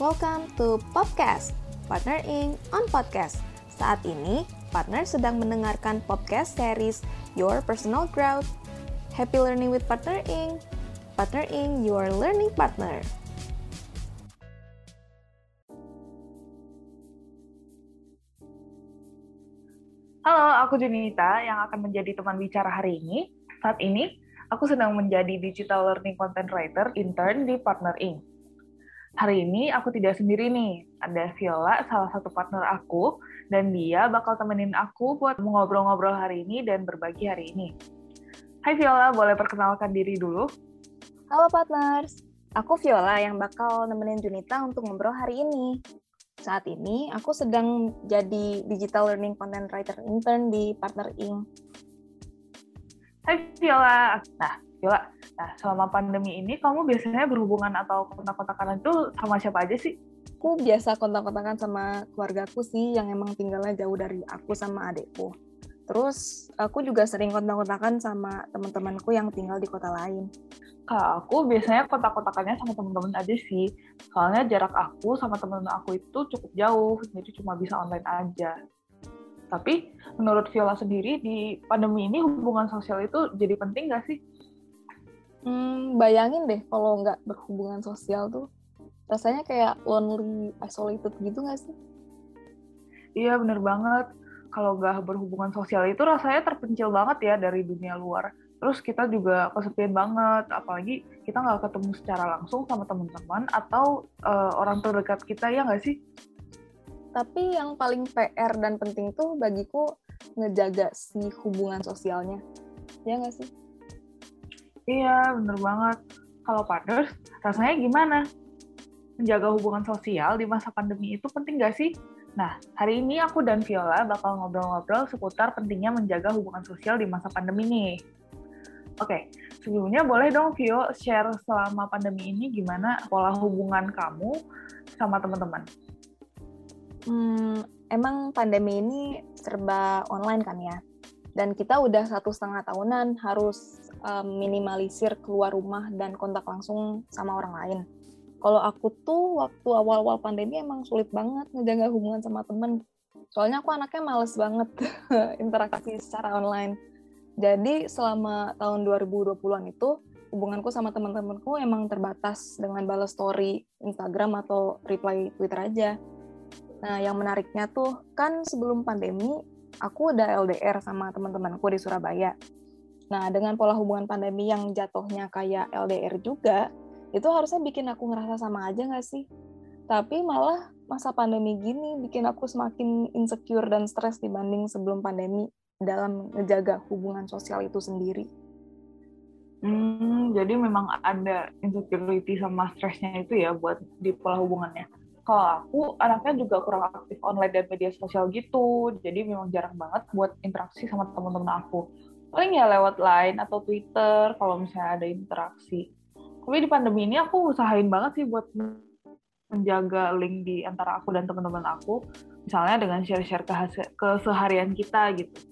Welcome to Podcast, Partner Inc. on Podcast. Saat ini, partner sedang mendengarkan podcast series Your Personal Growth. Happy learning with Partner Inc. Partner Inc. Your learning partner. Halo, aku Junita yang akan menjadi teman bicara hari ini. Saat ini, aku sedang menjadi Digital Learning Content Writer intern di Partner Inc. Hari ini aku tidak sendiri nih, ada Viola, salah satu partner aku, dan dia bakal temenin aku buat ngobrol-ngobrol hari ini dan berbagi hari ini. Hai Viola, boleh perkenalkan diri dulu? Halo partners, aku Viola yang bakal nemenin Junita untuk ngobrol hari ini. Saat ini aku sedang jadi Digital Learning Content Writer intern di Partner Inc. Hai Viola, nah Viola, Nah, selama pandemi ini kamu biasanya berhubungan atau kontak-kontakan itu sama siapa aja sih? Aku biasa kontak-kontakan sama keluargaku sih yang emang tinggalnya jauh dari aku sama adekku. Terus aku juga sering kontak-kontakan sama teman-temanku yang tinggal di kota lain. Kalau aku biasanya kontak-kontakannya sama teman-teman aja sih. Soalnya jarak aku sama teman-teman aku itu cukup jauh, jadi cuma bisa online aja. Tapi menurut Viola sendiri di pandemi ini hubungan sosial itu jadi penting nggak sih? Hmm, bayangin deh kalau nggak berhubungan sosial tuh rasanya kayak lonely, isolated gitu nggak sih? Iya bener banget. Kalau nggak berhubungan sosial itu rasanya terpencil banget ya dari dunia luar. Terus kita juga kesepian banget, apalagi kita nggak ketemu secara langsung sama teman-teman atau uh, orang terdekat kita ya nggak sih? Tapi yang paling PR dan penting tuh bagiku ngejaga si hubungan sosialnya, ya nggak sih? Iya, bener banget. Kalau partners, rasanya gimana? Menjaga hubungan sosial di masa pandemi itu penting nggak sih? Nah, hari ini aku dan Viola bakal ngobrol-ngobrol seputar pentingnya menjaga hubungan sosial di masa pandemi nih. Oke, sebelumnya boleh dong Vio share selama pandemi ini gimana pola hubungan kamu sama teman-teman? Hmm, emang pandemi ini serba online kan ya? Dan kita udah satu setengah tahunan harus um, minimalisir keluar rumah dan kontak langsung sama orang lain. Kalau aku tuh waktu awal-awal pandemi emang sulit banget ngejaga hubungan sama temen. Soalnya aku anaknya males banget interaksi secara online. Jadi selama tahun 2020-an itu hubunganku sama teman-temanku emang terbatas dengan balas story Instagram atau reply Twitter aja. Nah, yang menariknya tuh kan sebelum pandemi aku udah LDR sama teman-temanku di Surabaya. Nah, dengan pola hubungan pandemi yang jatuhnya kayak LDR juga, itu harusnya bikin aku ngerasa sama aja nggak sih? Tapi malah masa pandemi gini bikin aku semakin insecure dan stres dibanding sebelum pandemi dalam ngejaga hubungan sosial itu sendiri. Hmm, jadi memang ada insecurity sama stresnya itu ya buat di pola hubungannya. Kalau aku anaknya juga kurang aktif online dan media sosial gitu, jadi memang jarang banget buat interaksi sama teman-teman aku paling ya lewat line atau Twitter kalau misalnya ada interaksi. Tapi di pandemi ini aku usahain banget sih buat menjaga link di antara aku dan teman-teman aku, misalnya dengan share-share ke keseharian kita gitu.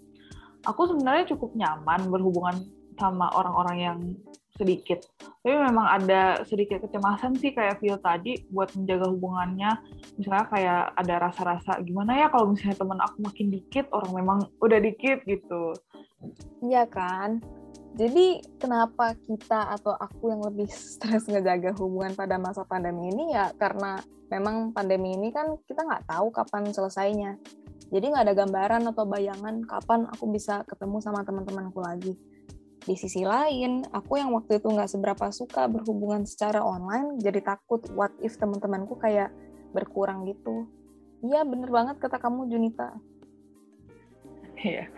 Aku sebenarnya cukup nyaman berhubungan sama orang-orang yang sedikit. Tapi memang ada sedikit kecemasan sih kayak Vio tadi buat menjaga hubungannya. Misalnya kayak ada rasa-rasa gimana ya kalau misalnya teman aku makin dikit, orang memang udah dikit gitu. Iya kan? Jadi kenapa kita atau aku yang lebih stres ngejaga hubungan pada masa pandemi ini ya karena memang pandemi ini kan kita nggak tahu kapan selesainya. Jadi nggak ada gambaran atau bayangan kapan aku bisa ketemu sama teman-temanku lagi. Di sisi lain, aku yang waktu itu nggak seberapa suka berhubungan secara online, jadi takut what if teman-temanku kayak berkurang gitu. Iya bener banget kata kamu Junita. Iya.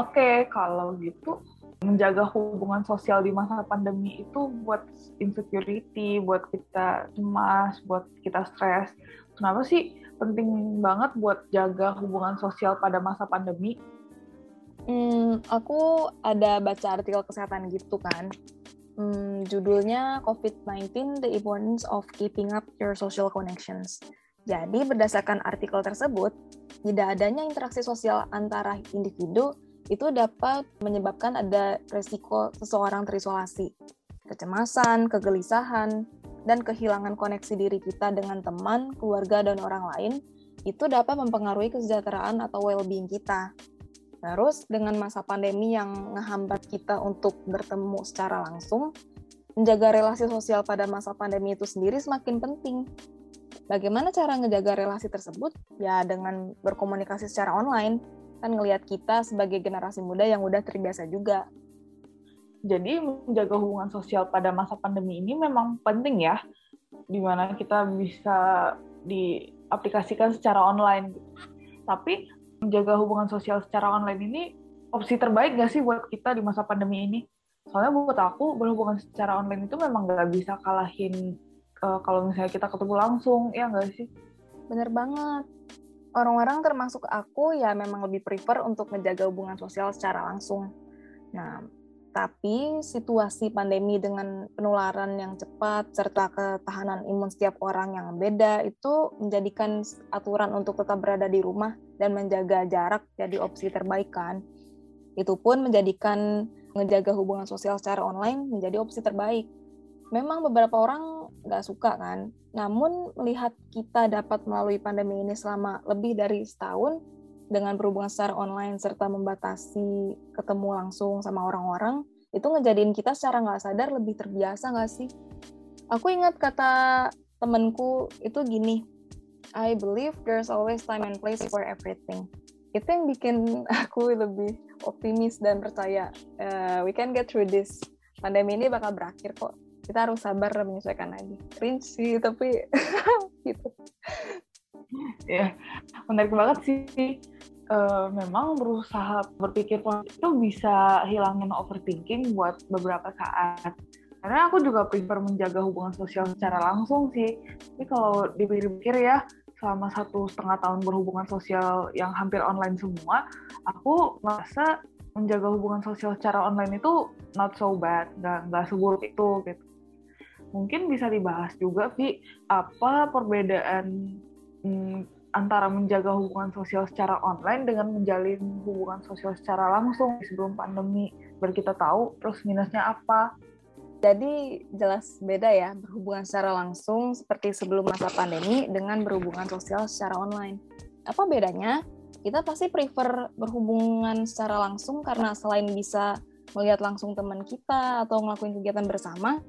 Oke, kalau gitu menjaga hubungan sosial di masa pandemi itu buat insecurity, buat kita cemas, buat kita stres. Kenapa sih penting banget buat jaga hubungan sosial pada masa pandemi? Hmm, aku ada baca artikel kesehatan gitu kan. Hmm, judulnya COVID-19: The Importance of Keeping Up Your Social Connections. Jadi berdasarkan artikel tersebut, tidak adanya interaksi sosial antara individu itu dapat menyebabkan ada resiko seseorang terisolasi, kecemasan, kegelisahan, dan kehilangan koneksi diri kita dengan teman, keluarga, dan orang lain, itu dapat mempengaruhi kesejahteraan atau well-being kita. Terus, dengan masa pandemi yang ngehambat kita untuk bertemu secara langsung, menjaga relasi sosial pada masa pandemi itu sendiri semakin penting. Bagaimana cara ngejaga relasi tersebut? Ya dengan berkomunikasi secara online. Kan ngelihat kita sebagai generasi muda yang udah terbiasa juga jadi menjaga hubungan sosial pada masa pandemi ini memang penting ya, di mana kita bisa diaplikasikan secara online. Tapi menjaga hubungan sosial secara online ini opsi terbaik gak sih buat kita di masa pandemi ini? Soalnya buat aku berhubungan secara online itu memang gak bisa kalahin uh, kalau misalnya kita ketemu langsung, ya nggak sih? Bener banget. Orang-orang termasuk aku ya memang lebih prefer untuk menjaga hubungan sosial secara langsung. Nah, tapi situasi pandemi dengan penularan yang cepat serta ketahanan imun setiap orang yang beda itu menjadikan aturan untuk tetap berada di rumah dan menjaga jarak jadi opsi terbaik kan. Itu pun menjadikan menjaga hubungan sosial secara online menjadi opsi terbaik. Memang beberapa orang nggak suka kan, namun melihat kita dapat melalui pandemi ini selama lebih dari setahun, dengan berhubungan secara online serta membatasi ketemu langsung sama orang-orang, itu ngejadiin kita secara nggak sadar lebih terbiasa nggak sih? Aku ingat kata temenku itu gini, I believe there's always time and place for everything. Itu yang bikin aku lebih optimis dan percaya uh, we can get through this. Pandemi ini bakal berakhir kok. Kita harus sabar dan menyesuaikan lagi. Cringe tapi gitu. Ya, menarik banget sih uh, memang berusaha berpikir positif itu bisa hilangin overthinking buat beberapa saat. Karena aku juga prefer menjaga hubungan sosial secara langsung sih. Tapi kalau dipikir-pikir ya, selama satu setengah tahun berhubungan sosial yang hampir online semua, aku merasa menjaga hubungan sosial secara online itu not so bad, nggak nggak seburuk itu gitu. Mungkin bisa dibahas juga, Vi, apa perbedaan hmm, antara menjaga hubungan sosial secara online dengan menjalin hubungan sosial secara langsung sebelum pandemi biar kita tahu plus minusnya apa jadi jelas beda ya berhubungan secara langsung seperti sebelum masa pandemi dengan berhubungan sosial secara online. Apa bedanya? Kita pasti prefer berhubungan secara langsung karena selain bisa melihat langsung teman kita atau ngelakuin kegiatan bersama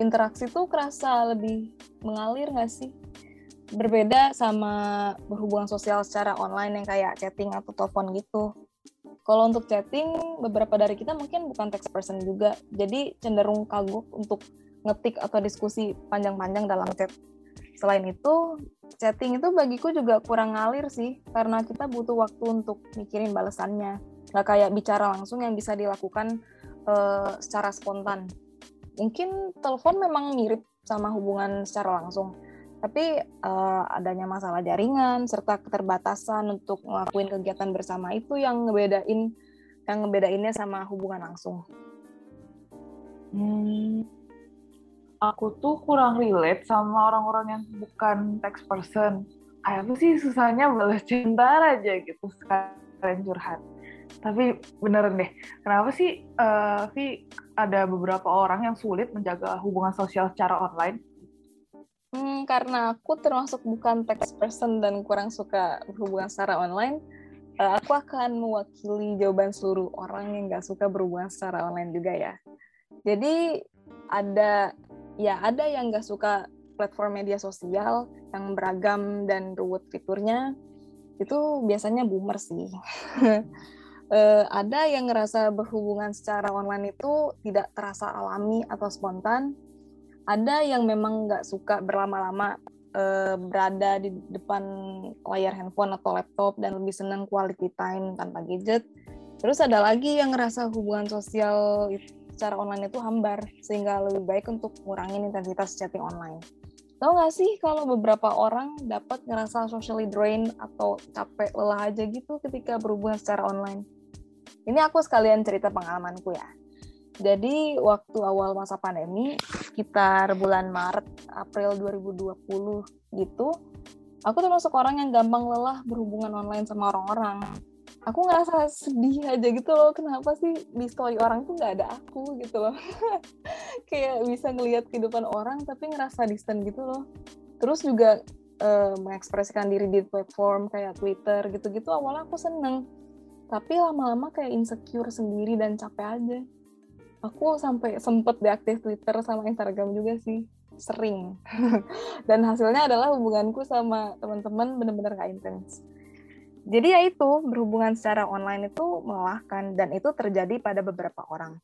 interaksi tuh kerasa lebih mengalir nggak sih? Berbeda sama berhubungan sosial secara online yang kayak chatting atau telepon gitu. Kalau untuk chatting, beberapa dari kita mungkin bukan text person juga, jadi cenderung kagok untuk ngetik atau diskusi panjang-panjang dalam chat. Selain itu, chatting itu bagiku juga kurang ngalir sih, karena kita butuh waktu untuk mikirin balasannya. Nggak kayak bicara langsung yang bisa dilakukan uh, secara spontan. Mungkin telepon memang mirip sama hubungan secara langsung, tapi uh, adanya masalah jaringan serta keterbatasan untuk ngelakuin kegiatan bersama itu yang ngebedain yang ngebedainnya sama hubungan langsung. Hmm, aku tuh kurang relate sama orang-orang yang bukan text person. Kayak sih susahnya balas cinta aja gitu sekalian curhat. Tapi beneran deh, kenapa sih uh, Vi ada beberapa orang yang sulit menjaga hubungan sosial secara online? Hmm, karena aku termasuk bukan text person dan kurang suka berhubungan secara online, uh, aku akan mewakili jawaban seluruh orang yang nggak suka berhubungan secara online juga ya. Jadi ada ya ada yang nggak suka platform media sosial yang beragam dan ruwet fiturnya, itu biasanya boomer sih. uh, ada yang ngerasa berhubungan secara online itu tidak terasa alami atau spontan, ada yang memang nggak suka berlama-lama uh, berada di depan layar handphone atau laptop dan lebih senang quality time tanpa gadget. Terus ada lagi yang ngerasa hubungan sosial secara online itu hambar, sehingga lebih baik untuk ngurangin intensitas chatting online. Tahu nggak sih kalau beberapa orang dapat ngerasa socially drain atau capek lelah aja gitu ketika berhubungan secara online? Ini aku sekalian cerita pengalamanku ya. Jadi waktu awal masa pandemi, sekitar bulan Maret, April 2020 gitu, aku termasuk orang yang gampang lelah berhubungan online sama orang-orang. aku ngerasa sedih aja gitu loh kenapa sih di story orang tuh nggak ada aku gitu loh. Kayak bisa ngelihat kehidupan orang tapi ngerasa distant gitu loh. Terus juga uh, mengekspresikan diri di platform kayak Twitter gitu-gitu awalnya aku seneng. Tapi lama-lama kayak insecure sendiri dan capek aja aku sampai sempet deaktif Twitter sama Instagram juga sih. Sering. Dan hasilnya adalah hubunganku sama teman-teman bener-bener gak intens. Jadi ya itu berhubungan secara online itu melelahkan dan itu terjadi pada beberapa orang.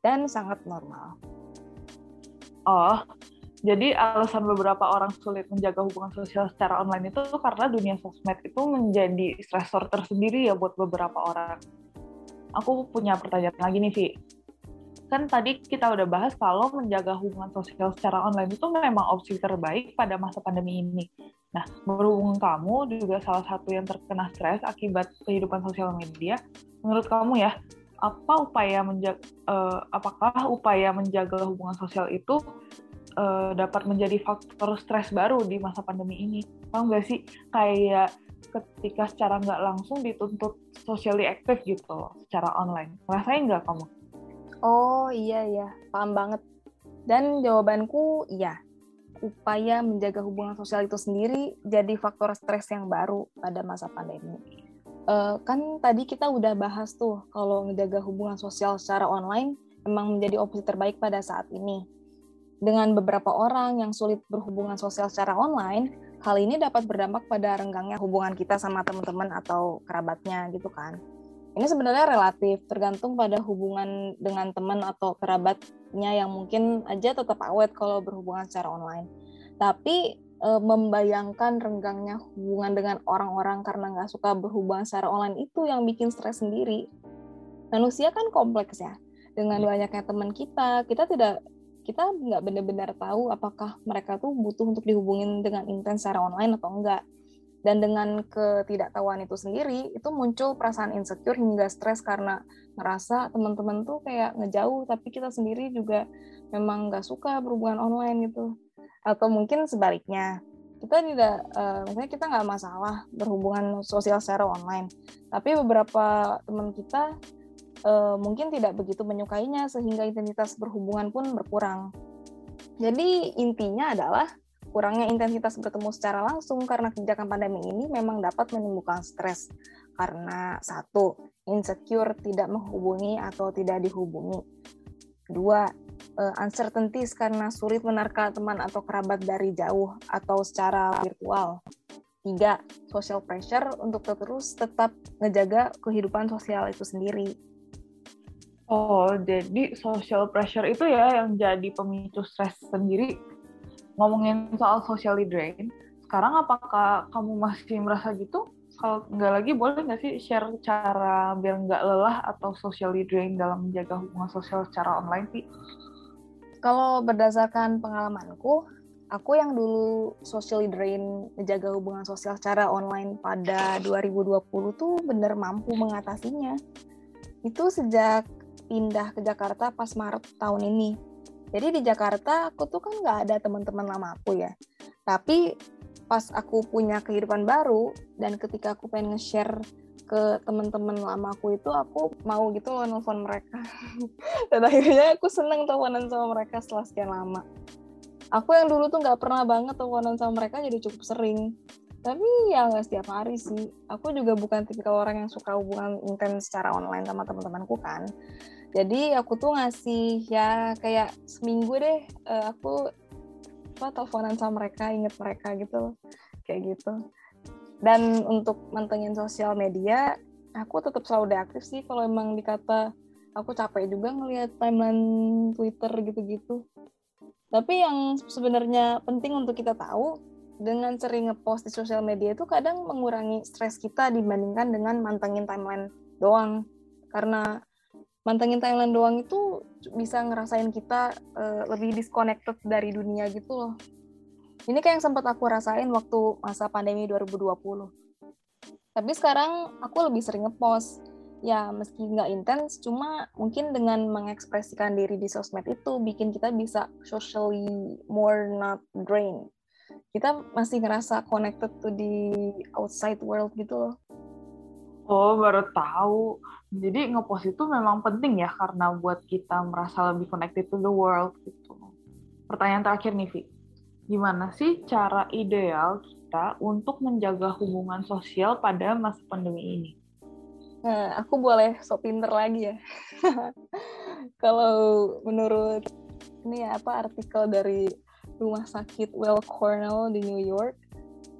Dan sangat normal. Oh jadi alasan beberapa orang sulit menjaga hubungan sosial secara online itu karena dunia sosmed itu menjadi stresor tersendiri ya buat beberapa orang. Aku punya pertanyaan lagi nih, Vi. Kan tadi kita udah bahas kalau menjaga hubungan sosial secara online itu memang opsi terbaik pada masa pandemi ini. Nah, berhubung kamu juga salah satu yang terkena stres akibat kehidupan sosial media, menurut kamu ya, apa upaya menjaga, uh, apakah upaya menjaga hubungan sosial itu uh, dapat menjadi faktor stres baru di masa pandemi ini. Tahu nggak sih kayak ketika secara nggak langsung dituntut socially active gitu loh, secara online. Ngerasain nggak kamu? Oh iya iya, paham banget. Dan jawabanku iya. Upaya menjaga hubungan sosial itu sendiri jadi faktor stres yang baru pada masa pandemi. Uh, kan tadi kita udah bahas tuh kalau menjaga hubungan sosial secara online emang menjadi opsi terbaik pada saat ini dengan beberapa orang yang sulit berhubungan sosial secara online, hal ini dapat berdampak pada renggangnya hubungan kita sama teman-teman atau kerabatnya gitu kan. Ini sebenarnya relatif, tergantung pada hubungan dengan teman atau kerabatnya yang mungkin aja tetap awet kalau berhubungan secara online. Tapi e, membayangkan renggangnya hubungan dengan orang-orang karena nggak suka berhubungan secara online itu yang bikin stres sendiri. Manusia kan kompleks ya, dengan banyaknya teman kita, kita tidak kita nggak benar-benar tahu apakah mereka tuh butuh untuk dihubungin dengan intens secara online atau enggak. Dan dengan ketidaktahuan itu sendiri, itu muncul perasaan insecure hingga stres karena ngerasa teman-teman tuh kayak ngejauh, tapi kita sendiri juga memang nggak suka berhubungan online gitu. Atau mungkin sebaliknya, kita tidak, uh, misalnya kita nggak masalah berhubungan sosial secara online, tapi beberapa teman kita uh, mungkin tidak begitu menyukainya sehingga intensitas berhubungan pun berkurang. Jadi intinya adalah kurangnya intensitas bertemu secara langsung karena kebijakan pandemi ini memang dapat menimbulkan stres karena satu insecure tidak menghubungi atau tidak dihubungi. Dua, uh, uncertainties karena sulit menerka teman atau kerabat dari jauh atau secara virtual. Tiga, social pressure untuk terus tetap ngejaga kehidupan sosial itu sendiri. Oh, jadi social pressure itu ya yang jadi pemicu stres sendiri. Ngomongin soal socially drain, sekarang apakah kamu masih merasa gitu? Kalau nggak lagi, boleh nggak sih share cara biar nggak lelah atau socially drain dalam menjaga hubungan sosial secara online sih? Kalau berdasarkan pengalamanku, aku yang dulu socially drain menjaga hubungan sosial secara online pada 2020 tuh bener mampu mengatasinya. Itu sejak pindah ke Jakarta pas Maret tahun ini. Jadi di Jakarta aku tuh kan nggak ada teman-teman lama aku ya. Tapi pas aku punya kehidupan baru dan ketika aku pengen nge-share ke teman-teman lama aku itu aku mau gitu loh nelfon mereka. dan akhirnya aku seneng teleponan sama mereka setelah sekian lama. Aku yang dulu tuh nggak pernah banget teleponan sama mereka jadi cukup sering tapi ya nggak setiap hari sih aku juga bukan tipikal orang yang suka hubungan intens secara online sama teman-temanku kan jadi aku tuh ngasih ya kayak seminggu deh uh, aku apa teleponan sama mereka inget mereka gitu kayak gitu dan untuk mantengin sosial media aku tetap selalu deaktif sih kalau emang dikata aku capek juga ngelihat timeline Twitter gitu-gitu tapi yang sebenarnya penting untuk kita tahu dengan sering ngepost di sosial media itu kadang mengurangi stres kita dibandingkan dengan mantengin timeline doang. Karena mantengin timeline doang itu bisa ngerasain kita uh, lebih disconnected dari dunia gitu loh. Ini kayak yang sempat aku rasain waktu masa pandemi 2020. Tapi sekarang aku lebih sering ngepost. Ya meski nggak intens, cuma mungkin dengan mengekspresikan diri di sosmed itu bikin kita bisa socially more not drained kita masih ngerasa connected to di outside world gitu loh. Oh, baru tahu. Jadi ngepost itu memang penting ya karena buat kita merasa lebih connected to the world gitu. Pertanyaan terakhir nih, Vi. Gimana sih cara ideal kita untuk menjaga hubungan sosial pada masa pandemi ini? Nah, aku boleh sok pinter lagi ya. Kalau menurut ini ya, apa artikel dari rumah sakit Well Cornell di New York,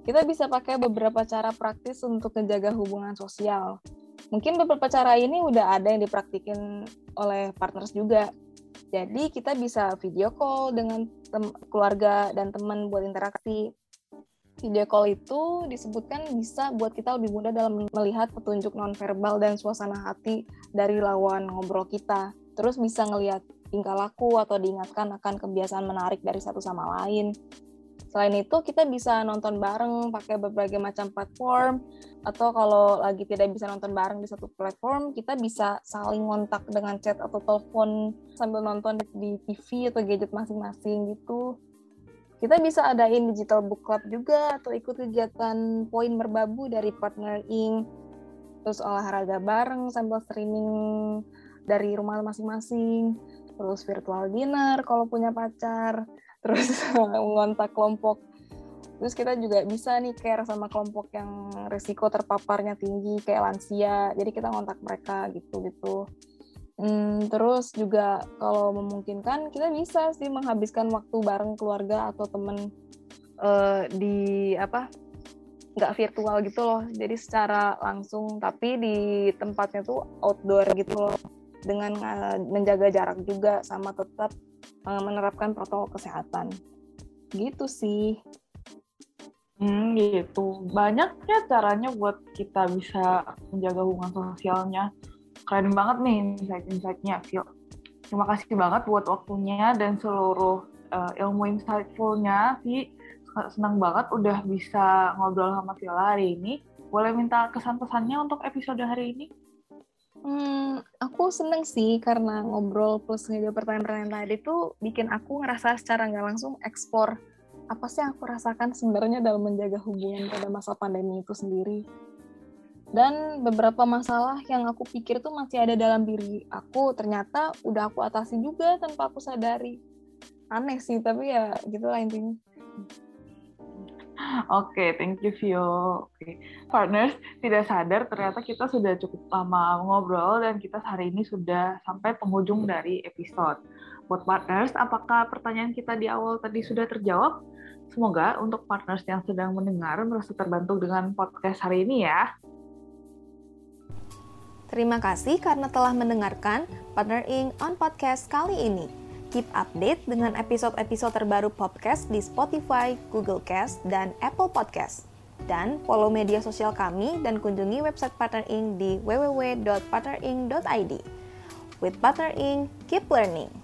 kita bisa pakai beberapa cara praktis untuk menjaga hubungan sosial. Mungkin beberapa cara ini udah ada yang dipraktikin oleh partners juga. Jadi kita bisa video call dengan keluarga dan teman buat interaksi. Video call itu disebutkan bisa buat kita lebih mudah dalam melihat petunjuk nonverbal dan suasana hati dari lawan ngobrol kita. Terus bisa ngelihat tingkah laku atau diingatkan akan kebiasaan menarik dari satu sama lain. Selain itu, kita bisa nonton bareng pakai berbagai macam platform, atau kalau lagi tidak bisa nonton bareng di satu platform, kita bisa saling kontak dengan chat atau telepon sambil nonton di TV atau gadget masing-masing gitu. Kita bisa adain digital book club juga atau ikut kegiatan poin merbabu dari partner ing terus olahraga bareng sambil streaming dari rumah masing-masing. Terus virtual dinner kalau punya pacar terus mengontak kelompok. Terus kita juga bisa nih care sama kelompok yang risiko terpaparnya tinggi kayak lansia. Jadi kita ngontak mereka gitu gitu. Hmm, terus juga kalau memungkinkan kita bisa sih menghabiskan waktu bareng keluarga atau temen uh, di apa nggak virtual gitu loh. Jadi secara langsung tapi di tempatnya tuh outdoor gitu loh. Dengan uh, menjaga jarak juga sama tetap menerapkan protokol kesehatan gitu sih Hmm, gitu. Banyak ya caranya buat kita bisa menjaga hubungan sosialnya keren banget nih insight-insightnya, Vio. Terima kasih banget buat waktunya dan seluruh uh, ilmu insightful-nya, Vi. Senang banget udah bisa ngobrol sama Viola hari ini. Boleh minta kesan-pesannya untuk episode hari ini? Hmm, aku seneng sih karena ngobrol plus ngejawab pertanyaan-pertanyaan tadi tuh bikin aku ngerasa secara nggak langsung eksplor apa sih yang aku rasakan sebenarnya dalam menjaga hubungan pada masa pandemi itu sendiri. Dan beberapa masalah yang aku pikir tuh masih ada dalam diri aku ternyata udah aku atasi juga tanpa aku sadari. Aneh sih tapi ya gitulah intinya Oke, okay, thank you Vio. Okay. partners tidak sadar ternyata kita sudah cukup lama ngobrol dan kita hari ini sudah sampai penghujung dari episode. Buat partners, apakah pertanyaan kita di awal tadi sudah terjawab? Semoga untuk partners yang sedang mendengar merasa terbantu dengan podcast hari ini ya. Terima kasih karena telah mendengarkan Partner Inc. on Podcast kali ini. Keep update dengan episode-episode terbaru podcast di Spotify, Google Cast, dan Apple Podcast. Dan follow media sosial kami dan kunjungi website Partner Inc. di www.partnerinc.id. With Partner Inc., keep learning.